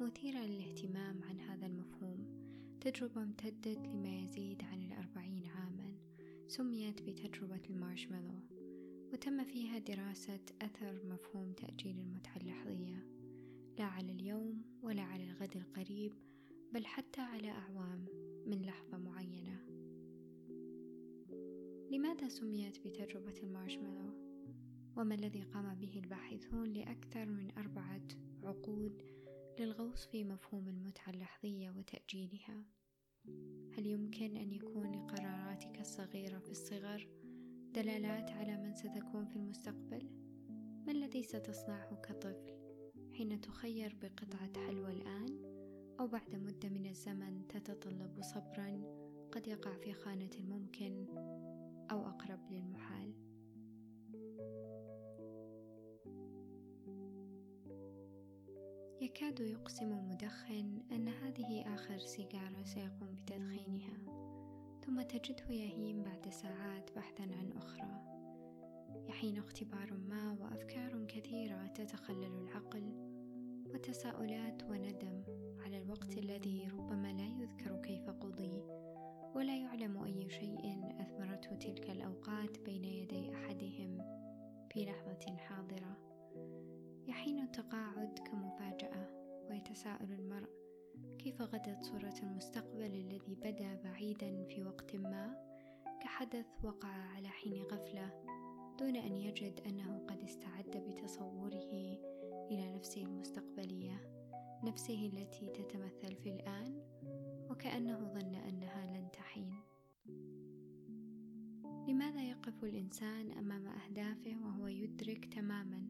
مثيرة للاهتمام عن هذا المفهوم. تجربة امتدت لما يزيد عن الأربعين عاما. سميت بتجربة المارشميلو وتم فيها دراسة أثر مفهوم تأجيل المتعة اللحظية. لا على اليوم ولا على الغد القريب بل حتى على أعوام من لحظة معينة. لماذا سميت بتجربة المارشميلو؟ وما الذي قام به الباحثون لأكثر من أربعة عقود للغوص في مفهوم المتعة اللحظية وتأجيلها هل يمكن أن يكون لقراراتك الصغيرة في الصغر دلالات على من ستكون في المستقبل؟ ما الذي ستصنعه كطفل حين تخير بقطعة حلوى الآن أو بعد مدة من الزمن تتطلب صبرا قد يقع في خانة الممكن أو أقرب للمحال يكاد يقسم مدخن أن هذه آخر سيجارة سيقوم بتدخينها ثم تجده يهيم بعد ساعات بحثا عن أخرى. يحين اختبار ما وأفكار كثيرة تتخلل العقل وتساؤلات وندم على الوقت الذي ربما لا يذكر كيف قضي ولا يعلم أي شيء أثمرته تلك الأوقات بين يدي أحدهم في لحظة حاضرة. يحين التقاعد كمفاجأة ويتساءل المرء كيف غدت صورة المستقبل الذي بدا بعيدا في وقت ما؟ كحدث وقع على حين غفلة دون أن يجد أنه قد استعد بتصوره إلى نفسه المستقبلية نفسه التي تتمثل في الآن وكأنه ظن أنها لن تحين. لماذا يقف الإنسان أمام أهدافه وهو يدرك تماما؟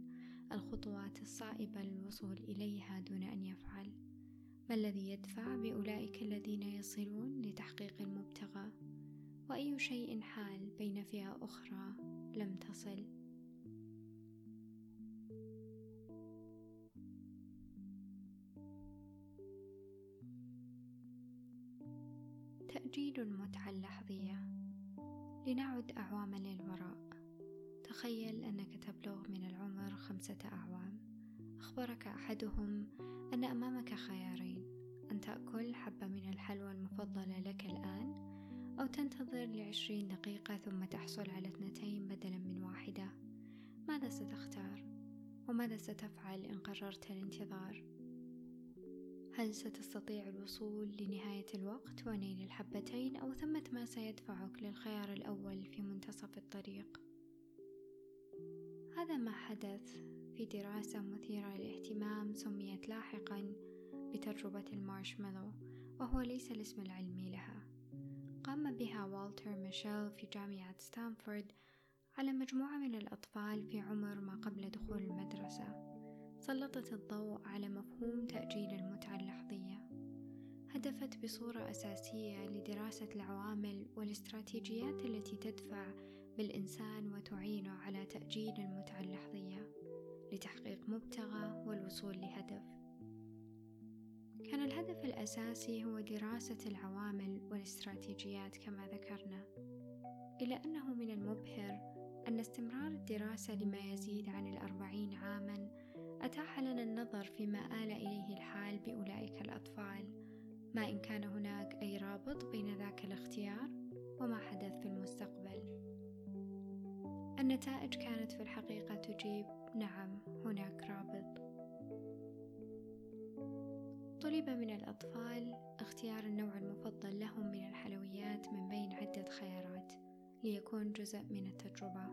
الخطوات الصائبة للوصول إليها دون أن يفعل. ما الذي يدفع بأولئك الذين يصلون لتحقيق المبتغى؟ وأي شيء حال بين فئة أخرى لم تصل؟ تأجيل المتعة اللحظية لنعد أعواما للوراء. تخيل أنك تبلغ من العمر خمسة أعوام أخبرك أحدهم أن أمامك خيارين أن تأكل حبة من الحلوى المفضلة لك الآن أو تنتظر لعشرين دقيقة ثم تحصل على اثنتين بدلا من واحدة ماذا ستختار؟ وماذا ستفعل إن قررت الانتظار؟ هل ستستطيع الوصول لنهاية الوقت ونيل الحبتين أو ثمة ما سيدفعك للخيار الأول في منتصف الطريق؟ هذا ما حدث في دراسة مثيرة للاهتمام سميت لاحقا بتجربة المارشميلو وهو ليس الاسم العلمي لها. قام بها والتر ميشيل في جامعة ستانفورد على مجموعة من الأطفال في عمر ما قبل دخول المدرسة. سلطت الضوء على مفهوم تأجيل المتعة اللحظية. هدفت بصورة أساسية لدراسة العوامل والاستراتيجيات التي تدفع بالإنسان وتعينه على تأجيل المتعة اللحظية لتحقيق مبتغى والوصول لهدف. كان الهدف الأساسي هو دراسة العوامل والاستراتيجيات كما ذكرنا، إلى أنه من المبهر أن استمرار الدراسة لما يزيد عن الأربعين عامًا أتاح لنا النظر فيما آل إليه الحال بأولئك الأطفال ما إن كان هناك أي رابط النتائج كانت في الحقيقة تجيب نعم هناك رابط. طلب من الأطفال اختيار النوع المفضل لهم من الحلويات من بين عدة خيارات ليكون جزء من التجربة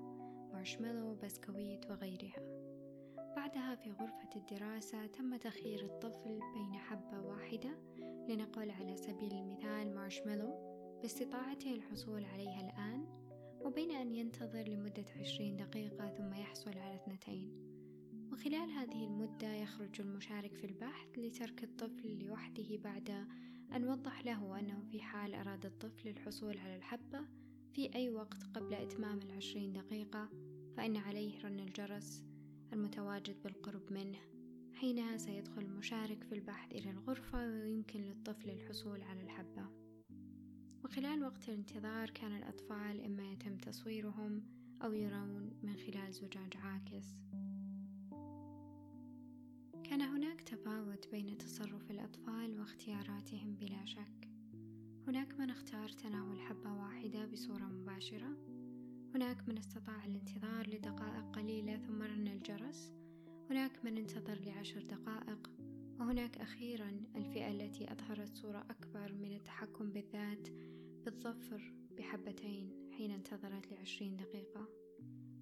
مارشميلو بسكويت وغيرها. بعدها في غرفة الدراسة تم تخيير الطفل بين حبة واحدة لنقل على سبيل المثال مارشميلو باستطاعته الحصول عليها الآن. وبين أن ينتظر لمدة عشرين دقيقة ثم يحصل على اثنتين. وخلال هذه المدة يخرج المشارك في البحث لترك الطفل لوحده بعد أن وضح له أنه في حال أراد الطفل الحصول على الحبة في أي وقت قبل إتمام العشرين دقيقة فإن عليه رن الجرس المتواجد بالقرب منه. حينها سيدخل المشارك في البحث إلى الغرفة ويمكن للطفل الحصول على الحبة. وخلال وقت الانتظار كان الأطفال إما يتم تصويرهم أو يرون من خلال زجاج عاكس. كان هناك تفاوت بين تصرف الأطفال واختياراتهم بلا شك. هناك من اختار تناول حبة واحدة بصورة مباشرة. هناك من استطاع الانتظار لدقائق قليلة ثم رن الجرس. هناك من انتظر لعشر دقائق. وهناك أخيرا الفئة التي أظهرت صورة أكبر من التحكم بالذات بالظفر بحبتين حين انتظرت لعشرين دقيقة.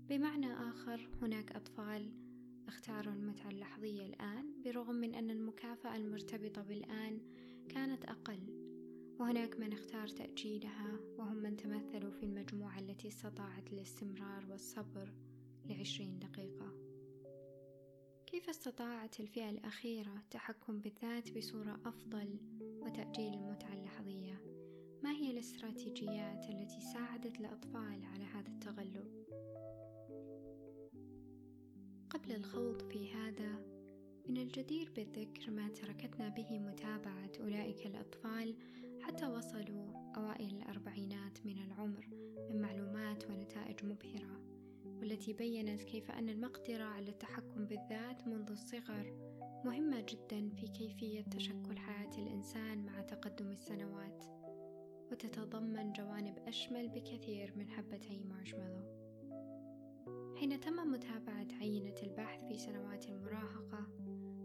بمعنى آخر هناك أطفال اختاروا المتعة اللحظية الآن برغم من أن المكافأة المرتبطة بالآن كانت أقل. وهناك من اختار تأجيلها وهم من تمثلوا في المجموعة التي استطاعت الاستمرار والصبر لعشرين دقيقة. كيف استطاعت الفئة الأخيرة التحكم بالذات بصورة أفضل وتأجيل المتعة اللحظية؟ ما هي الاستراتيجيات التي ساعدت الأطفال على هذا التغلب؟ قبل الخوض في هذا من الجدير بالذكر ما تركتنا به متابعة أولئك الأطفال حتى وصلوا أوائل الأربعينات من العمر من معلومات ونتائج مبهرة والتي بينت كيف أن المقدرة على التحكم بالذات منذ الصغر مهمة جدا في كيفية تشكل حياة الإنسان مع تقدم السنوات وتتضمن جوانب أشمل بكثير من حبتي مارشميلو. حين تم متابعة عينة البحث في سنوات المراهقة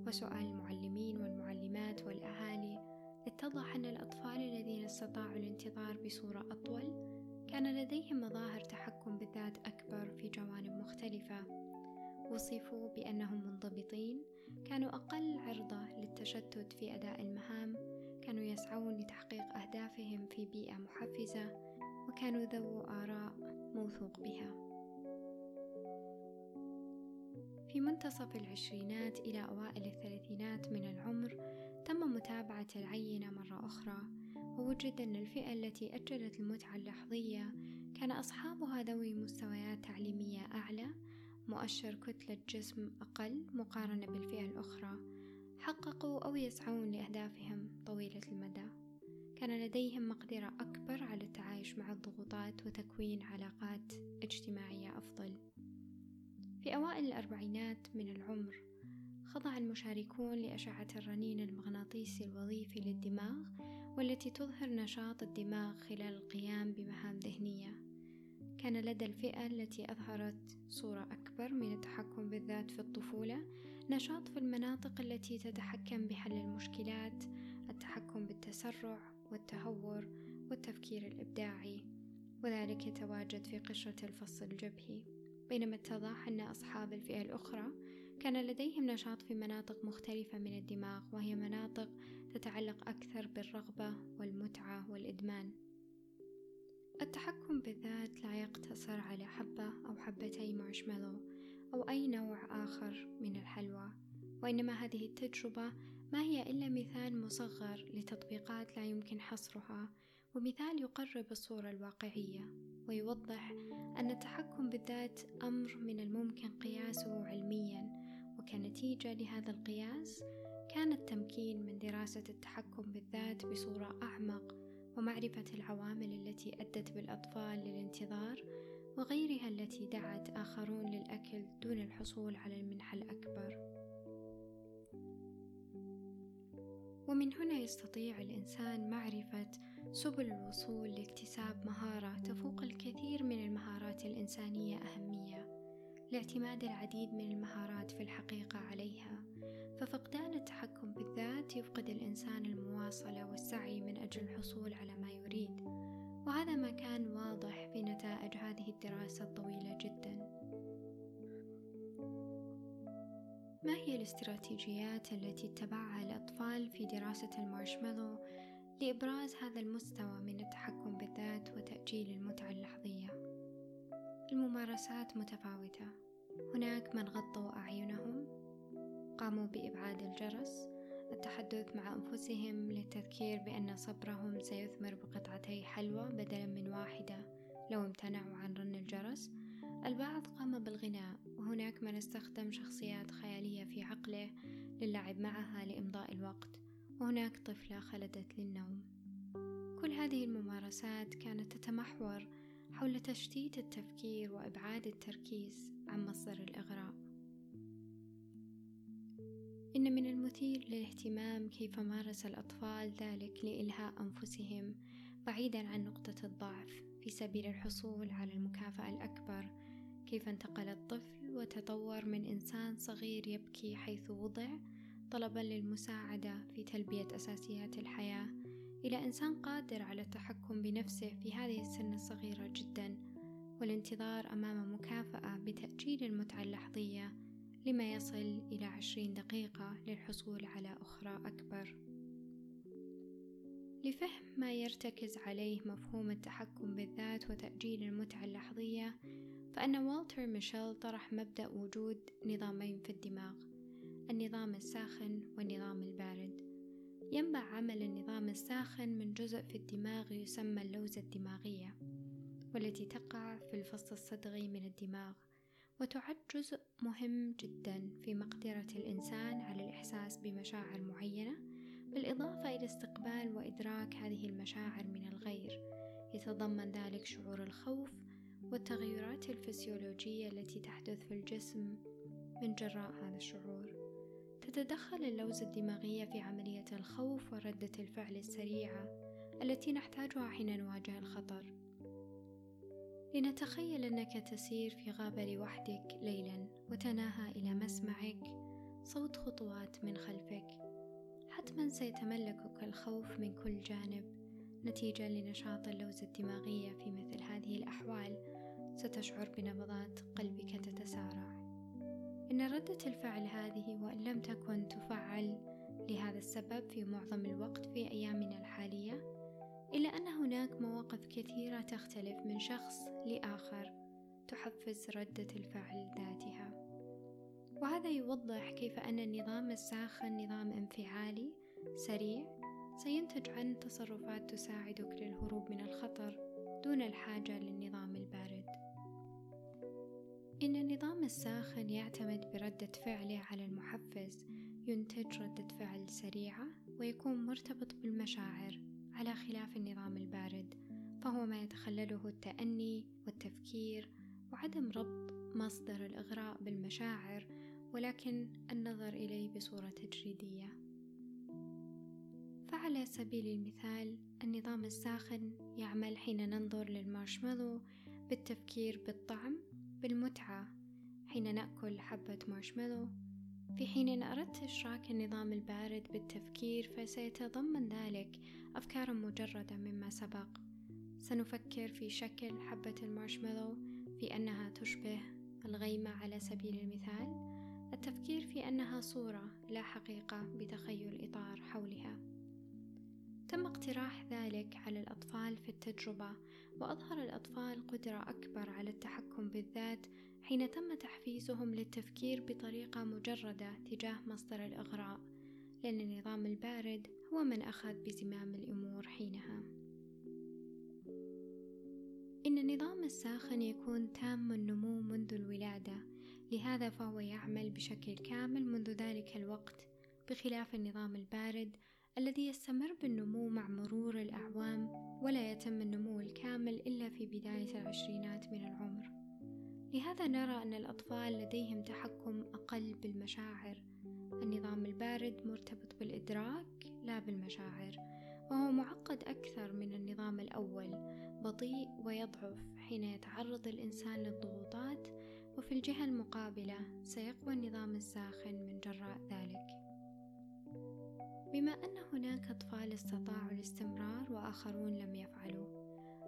وسؤال المعلمين والمعلمات والأهالي اتضح أن الأطفال الذين استطاعوا الانتظار بصورة أطول كان لديهم مظاهر تحكم بالذات أكبر في جوانب مختلفة. وصفوا بأنهم منضبطين كانوا أقل عرضة للتشتت في أداء المهام كانوا يسعون لتحقيق أهدافهم في بيئة محفزة وكانوا ذو آراء موثوق بها. في منتصف العشرينات إلى أوائل الثلاثينات من العمر تم متابعة العينة مرة أخرى ووجد أن الفئة التي أجلت المتعة اللحظية كان أصحابها ذوي مستويات تعليمية أعلى مؤشر كتلة جسم أقل مقارنة بالفئة الأخرى. حققوا أو يسعون لأهدافهم طويلة المدى. كان لديهم مقدرة أكبر على التعايش مع الضغوطات وتكوين علاقات اجتماعية أفضل. في أوائل الأربعينات من العمر خضع المشاركون لأشعة الرنين المغناطيسي الوظيفي للدماغ والتي تظهر نشاط الدماغ خلال القيام بمهام ذهنية. كان لدى الفئة التي أظهرت صورة أكبر من التحكم بالذات في الطفولة نشاط في المناطق التي تتحكم بحل المشكلات التحكم بالتسرع والتهور والتفكير الإبداعي. وذلك يتواجد في قشرة الفص الجبهي. بينما اتضح أن أصحاب الفئة الأخرى كان لديهم نشاط في مناطق مختلفة من الدماغ وهي مناطق تتعلق أكثر بالرغبة والمتعة والإدمان. التحكم بالذات لا يقتصر على حبة أو حبتي مارشميلو أو أي نوع آخر من الحلوى. وإنما هذه التجربة ما هي إلا مثال مصغر لتطبيقات لا يمكن حصرها ومثال يقرب الصورة الواقعية ويوضح أن التحكم بالذات أمر من الممكن قياسه علميا. وكنتيجة لهذا القياس كان التمكين من دراسة التحكم بالذات بصورة أعمق ومعرفة العوامل التي أدت بالأطفال للانتظار وغيرها التي دعت آخرون للأكل دون الحصول على المنحة الأكبر. ومن هنا يستطيع الإنسان معرفة سبل الوصول لاكتساب مهارة تفوق الكثير من المهارات الإنسانية أهمية لاعتماد العديد من المهارات في الحقيقة عليها ففقدان التحكم بالذات يفقد الإنسان المواصلة والسعي من أجل الحصول على ما يريد وهذا ما كان واضح في نتائج هذه الدراسة الطويلة جدا ما هي الاستراتيجيات التي اتبعها الأطفال في دراسة المارشميلو لإبراز هذا المستوى من التحكم بالذات وتأجيل المتعة اللحظية؟ الممارسات متفاوتة هناك من غطوا أعينهم قاموا بإبعاد الجرس التحدث مع أنفسهم للتذكير بأن صبرهم سيثمر بقطعتي حلوى بدلا من واحدة. لو امتنعوا عن رن الجرس البعض قام بالغناء وهناك من استخدم شخصيات خيالية في عقله للعب معها لإمضاء الوقت وهناك طفلة خلدت للنوم. كل هذه الممارسات كانت تتمحور حول تشتيت التفكير وإبعاد التركيز عن المثير للاهتمام كيف مارس الأطفال ذلك لإلهاء أنفسهم بعيدا عن نقطة الضعف في سبيل الحصول على المكافأة الأكبر. كيف انتقل الطفل وتطور من إنسان صغير يبكي حيث وضع طلبا للمساعدة في تلبية أساسيات الحياة إلى إنسان قادر على التحكم بنفسه في هذه السن الصغيرة جدا. والانتظار أمام مكافأة بتأجيل المتعة اللحظية لما يصل إلى عشرين دقيقة للحصول على أخرى أكبر. لفهم ما يرتكز عليه مفهوم التحكم بالذات وتأجيل المتعة اللحظية فأن والتر ميشيل طرح مبدأ وجود نظامين في الدماغ النظام الساخن والنظام البارد. ينبع عمل النظام الساخن من جزء في الدماغ يسمى اللوزة الدماغية والتي تقع في الفص الصدغي من الدماغ. وتعد جزء مهم جدا في مقدرة الإنسان على الإحساس بمشاعر معينة بالإضافة إلى استقبال وإدراك هذه المشاعر من الغير. يتضمن ذلك شعور الخوف والتغيرات الفسيولوجية التي تحدث في الجسم من جراء هذا الشعور. تتدخل اللوزة الدماغية في عملية الخوف وردة الفعل السريعة التي نحتاجها حين نواجه الخطر. لنتخيل أنك تسير في غابة لوحدك ليلا وتناهى إلى مسمعك صوت خطوات من خلفك. حتما سيتملكك الخوف من كل جانب. نتيجة لنشاط اللوزة الدماغية في مثل هذه الأحوال ستشعر بنبضات قلبك تتسارع. إن ردة الفعل هذه وإن لم تكن تفعل لهذا السبب في معظم الوقت في أيامنا الحالية إلا أن هناك مواقف كثيرة تختلف من شخص لآخر تحفز ردة الفعل ذاتها. وهذا يوضح كيف أن النظام الساخن نظام انفعالي سريع سينتج عنه تصرفات تساعدك للهروب من الخطر دون الحاجة للنظام البارد. إن النظام الساخن يعتمد بردة فعله على المحفز ينتج ردة فعل سريعة ويكون مرتبط بالمشاعر. على خلاف النظام البارد فهو ما يتخلله التأني والتفكير وعدم ربط مصدر الإغراء بالمشاعر ولكن النظر إليه بصورة تجريدية. فعلى سبيل المثال النظام الساخن يعمل حين ننظر للمارشميلو بالتفكير بالطعم بالمتعة حين نأكل حبة مارشميلو في حين إن أردت إشراك النظام البارد بالتفكير فسيتضمن ذلك أفكارا مجردة مما سبق. سنفكر في شكل حبة المارشميلو في أنها تشبه الغيمة على سبيل المثال التفكير في أنها صورة لا حقيقة بتخيل إطار حولها. تم اقتراح ذلك على الأطفال في التجربة وأظهر الأطفال قدرة أكبر على التحكم بالذات حين تم تحفيزهم للتفكير بطريقة مجردة تجاه مصدر الإغراء لأن النظام البارد هو من أخذ بزمام الأمور حينها. إن النظام الساخن يكون تام النمو منذ الولادة لهذا فهو يعمل بشكل كامل منذ ذلك الوقت بخلاف النظام البارد الذي يستمر بالنمو مع مرور الأعوام ولا يتم النمو الكامل إلا في بداية العشرينات من العمر. لهذا نرى أن الأطفال لديهم تحكم أقل بالمشاعر. النظام البارد مرتبط بالإدراك لا بالمشاعر وهو معقد أكثر من النظام الأول بطيء ويضعف حين يتعرض الإنسان للضغوطات وفي الجهة المقابلة سيقوى النظام الساخن من جراء ذلك. بما أن هناك أطفال استطاعوا الاستمرار وآخرون لم يفعلوا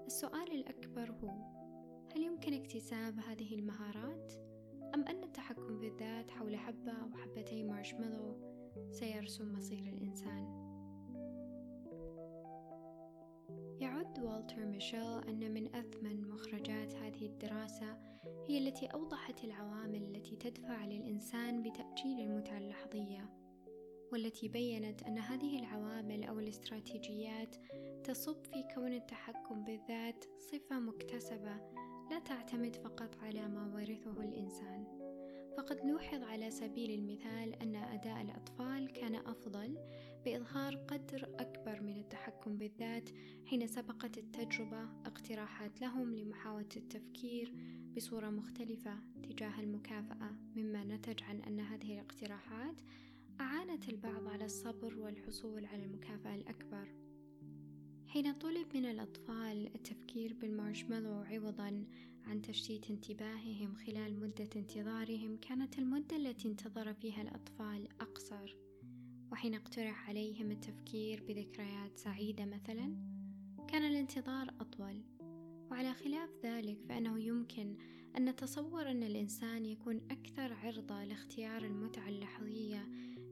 السؤال الأكبر هو هل يمكن اكتساب هذه المهارات؟ أم أن التحكم بالذات حول حبة أو حبتي مارشميلو سيرسم مصير الإنسان؟ يعد والتر ميشيل أن من أثمن مخرجات هذه الدراسة هي التي أوضحت العوامل التي تدفع للإنسان بتأجيل المتعة اللحظية والتي بينت أن هذه العوامل أو الاستراتيجيات تصب في كون التحكم بالذات صفة مكتسبة لا تعتمد فقط على ما ورثه الإنسان. فقد لوحظ على سبيل المثال أن أداء الأطفال كان أفضل بإظهار قدر أكبر من التحكم بالذات حين سبقت التجربة اقتراحات لهم لمحاولة التفكير بصورة مختلفة تجاه المكافأة. مما نتج عن أن هذه الاقتراحات أعانت البعض على الصبر والحصول على المكافأة الأكبر. حين طلب من الأطفال التفكير بالمارشميلو عوضا عن تشتيت انتباههم خلال مدة انتظارهم كانت المدة التي انتظر فيها الأطفال أقصر. وحين اقترح عليهم التفكير بذكريات سعيدة مثلا كان الانتظار أطول. وعلى خلاف ذلك فإنه يمكن أن نتصور أن الإنسان يكون أكثر عرضة لاختيار المتعة اللحظية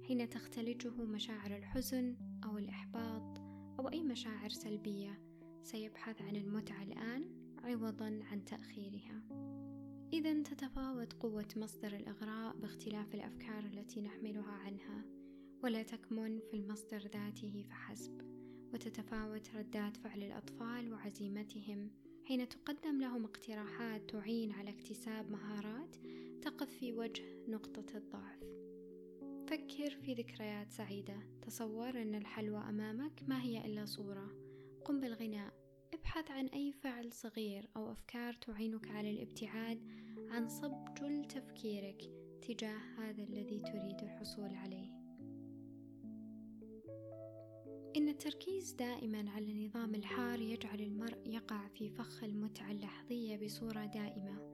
حين تختلجه مشاعر الحزن أو الإحباط. أو أي مشاعر سلبية سيبحث عن المتعة الآن عوضا عن تأخيرها. إذا تتفاوت قوة مصدر الإغراء باختلاف الأفكار التي نحملها عنها ولا تكمن في المصدر ذاته فحسب وتتفاوت ردات فعل الأطفال وعزيمتهم. حين تقدم لهم اقتراحات تعين على اكتساب مهارات تقف في وجه نقطة الضعف. فكر في ذكريات سعيدة. تصور أن الحلوى أمامك ما هي إلا صورة. قم بالغناء. ابحث عن أي فعل صغير أو أفكار تعينك على الابتعاد عن صب جل تفكيرك تجاه هذا الذي تريد الحصول عليه. إن التركيز دائما على النظام الحار يجعل المرء يقع في فخ المتعة اللحظية بصورة دائمة.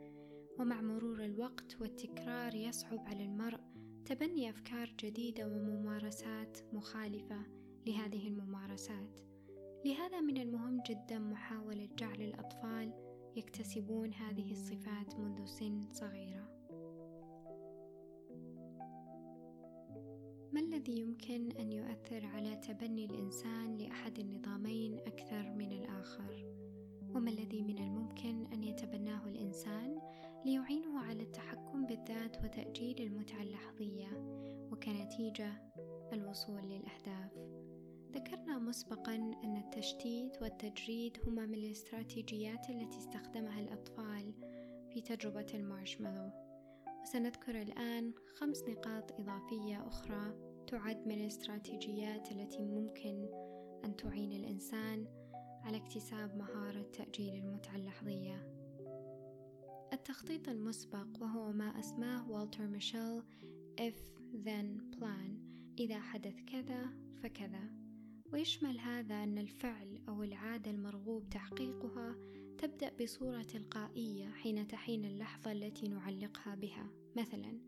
ومع مرور الوقت والتكرار يصعب على المرء تبني أفكار جديدة وممارسات مخالفة لهذه الممارسات. لهذا من المهم جدا محاولة جعل الأطفال يكتسبون هذه الصفات منذ سن صغيرة. ما الذي يمكن أن يؤثر على تبني الإنسان لأحد النظامين أكثر؟ مسبقا أن التشتيت والتجريد هما من الاستراتيجيات التي استخدمها الأطفال في تجربة المارشميلو. وسنذكر الآن خمس نقاط إضافية أخرى تعد من الاستراتيجيات التي ممكن أن تعين الإنسان على اكتساب مهارة تأجيل المتعة اللحظية. التخطيط المسبق وهو ما أسماه والتر ميشيل if then plan إذا حدث كذا فكذا. ويشمل هذا أن الفعل أو العادة المرغوب تحقيقها تبدأ بصورة تلقائية حين تحين اللحظة التي نعلقها بها. مثلا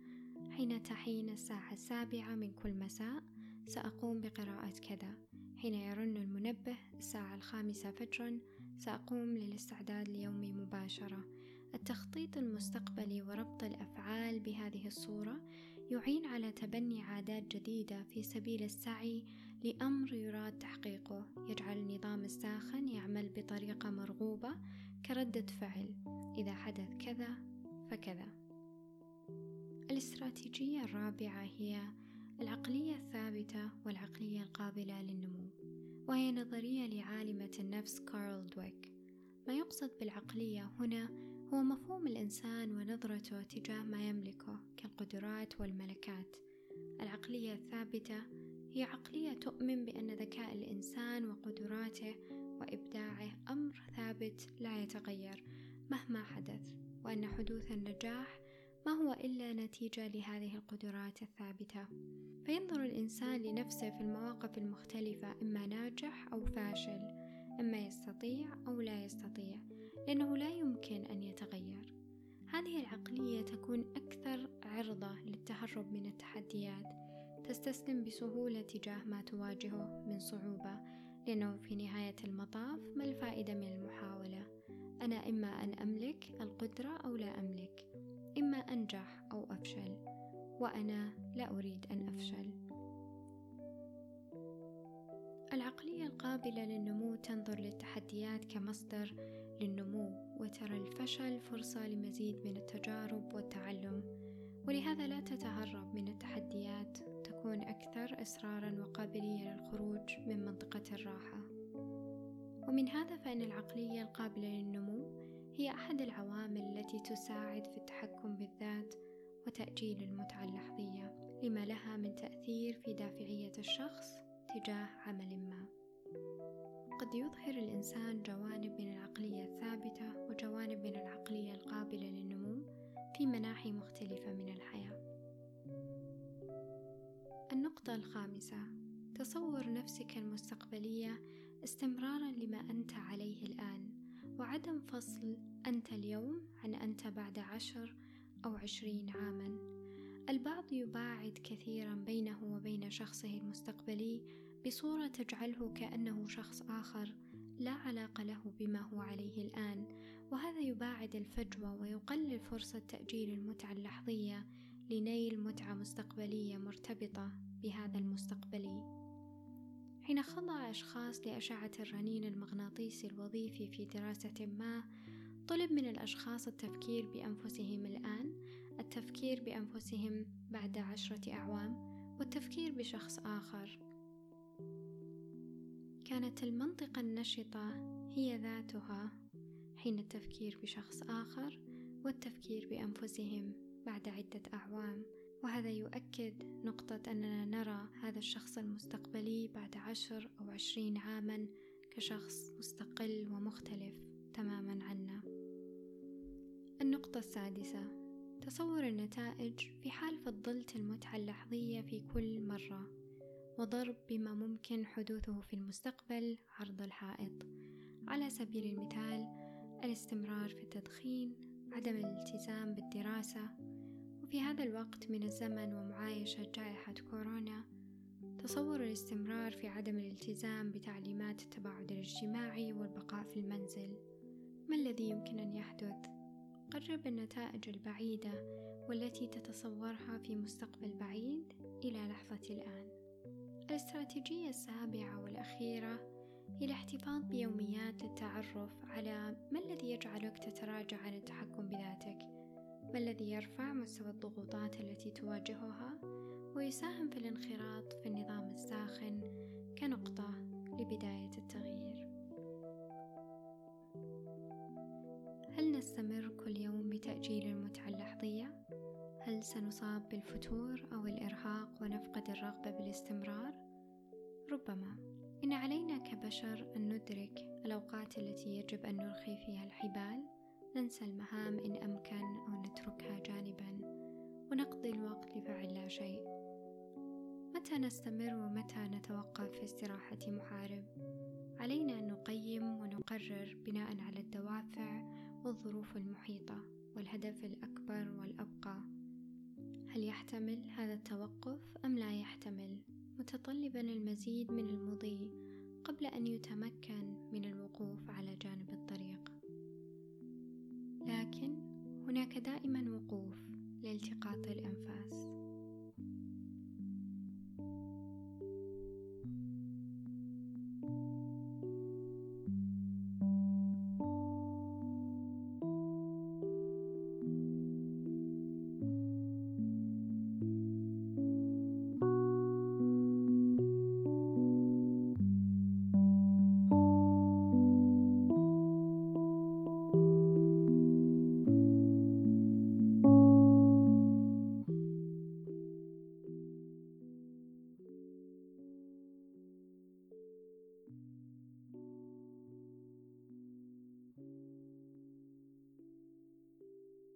حين تحين الساعة السابعة من كل مساء سأقوم بقراءة كذا. حين يرن المنبه الساعة الخامسة فجرا سأقوم للاستعداد ليومي مباشرة. التخطيط المستقبلي وربط الأفعال بهذه الصورة يعين على تبني عادات جديدة في سبيل السعي لأمر يراد تحقيقه. يجعل النظام الساخن يعمل بطريقة مرغوبة كردة فعل. إذا حدث كذا فكذا. الاستراتيجية الرابعة هي العقلية الثابتة والعقلية القابلة للنمو وهي نظرية لعالمة النفس كارل دويك. ما يقصد بالعقلية هنا هو مفهوم الإنسان ونظرته تجاه ما يملكه كالقدرات والملكات. العقلية الثابتة هي عقلية تؤمن بأن ذكاء الإنسان وقدراته وإبداعه أمر ثابت لا يتغير مهما حدث وأن حدوث النجاح ما هو إلا نتيجة لهذه القدرات الثابتة. فينظر الإنسان لنفسه في المواقف المختلفة إما ناجح أو فاشل إما يستطيع أو لا يستطيع لأنه لا يمكن أن يتغير. هذه العقلية تكون أكثر عرضة للتهرب من التحديات تستسلم بسهولة تجاه ما تواجهه من صعوبة لأنه في نهاية المطاف ما الفائدة من المحاولة؟ أنا إما أن أملك القدرة أو لا أملك إما أنجح أو أفشل وأنا لا أريد أن أفشل. العقلية القابلة للنمو تنظر للتحديات كمصدر للنمو وترى الفشل فرصة لمزيد من التجارب والتعلم ولهذا لا تتهرب من التحديات. تكون أكثر إصرارا وقابلية للخروج من منطقة الراحة. ومن هذا فإن العقلية القابلة للنمو هي أحد العوامل التي تساعد في التحكم بالذات وتأجيل المتعة اللحظية لما لها من تأثير في دافعية الشخص تجاه عمل ما. قد يظهر الإنسان جوانب من النقطة الخامسة. تصور نفسك المستقبلية استمرارا لما أنت عليه الآن وعدم فصل أنت اليوم عن أنت بعد عشر أو عشرين عاما. البعض يباعد كثيرا بينه وبين شخصه المستقبلي بصورة تجعله كأنه شخص آخر لا علاقة له بما هو عليه الآن وهذا يباعد الفجوة ويقلل فرصة تأجيل المتعة اللحظية لنيل متعة مستقبلية مرتبطة. بهذا المستقبلي حين خضع أشخاص لأشعة الرنين المغناطيسي الوظيفي في دراسة ما طلب من الأشخاص التفكير بأنفسهم الآن التفكير بأنفسهم بعد عشرة أعوام والتفكير بشخص آخر. كانت المنطقة النشطة هي ذاتها حين التفكير بشخص آخر والتفكير بأنفسهم بعد عدة أعوام. وهذا يؤكد نقطة أننا نرى هذا الشخص المستقبلي بعد عشر أو عشرين عاما كشخص مستقل ومختلف تماما عنا. النقطة السادسة تصور النتائج في حال فضلت المتعة اللحظية في كل مرة وضرب بما ممكن حدوثه في المستقبل عرض الحائط. على سبيل المثال الاستمرار في التدخين عدم الالتزام بالدراسة وفي هذا الوقت من الزمن ومعايشة جائحة كورونا تصور الاستمرار في عدم الالتزام بتعليمات التباعد الاجتماعي والبقاء في المنزل. ما الذي يمكن أن يحدث؟ قرب النتائج البعيدة والتي تتصورها في مستقبل بعيد إلى لحظة الآن. الاستراتيجية السابعة والأخيرة هي الاحتفاظ بيوميات للتعرف على ما الذي يجعلك تتراجع عن التحكم بذاتك. ما الذي يرفع مستوى الضغوطات التي تواجهها ويساهم في الانخراط في النظام الساخن كنقطة لبداية التغيير هل نستمر كل يوم بتأجيل المتعة اللحظية؟ هل سنصاب بالفتور أو الإرهاق ونفقد الرغبة بالاستمرار؟ ربما إن علينا كبشر أن ندرك الأوقات التي يجب أن نرخي فيها الحبال ننسى المهام إن أمكن أو نتركها جانبا ونقضي الوقت لفعل لا شيء. متى نستمر ومتى نتوقف في استراحة محارب؟ علينا أن نقيم ونقرر بناء على الدوافع والظروف المحيطة والهدف الأكبر والأبقى. هل يحتمل هذا التوقف أم لا يحتمل؟ متطلبا المزيد من المضي قبل أن يتمكن من الوقوف على جانب الطريق. لكن هناك دائما وقوف لالتقاط الأنفاس.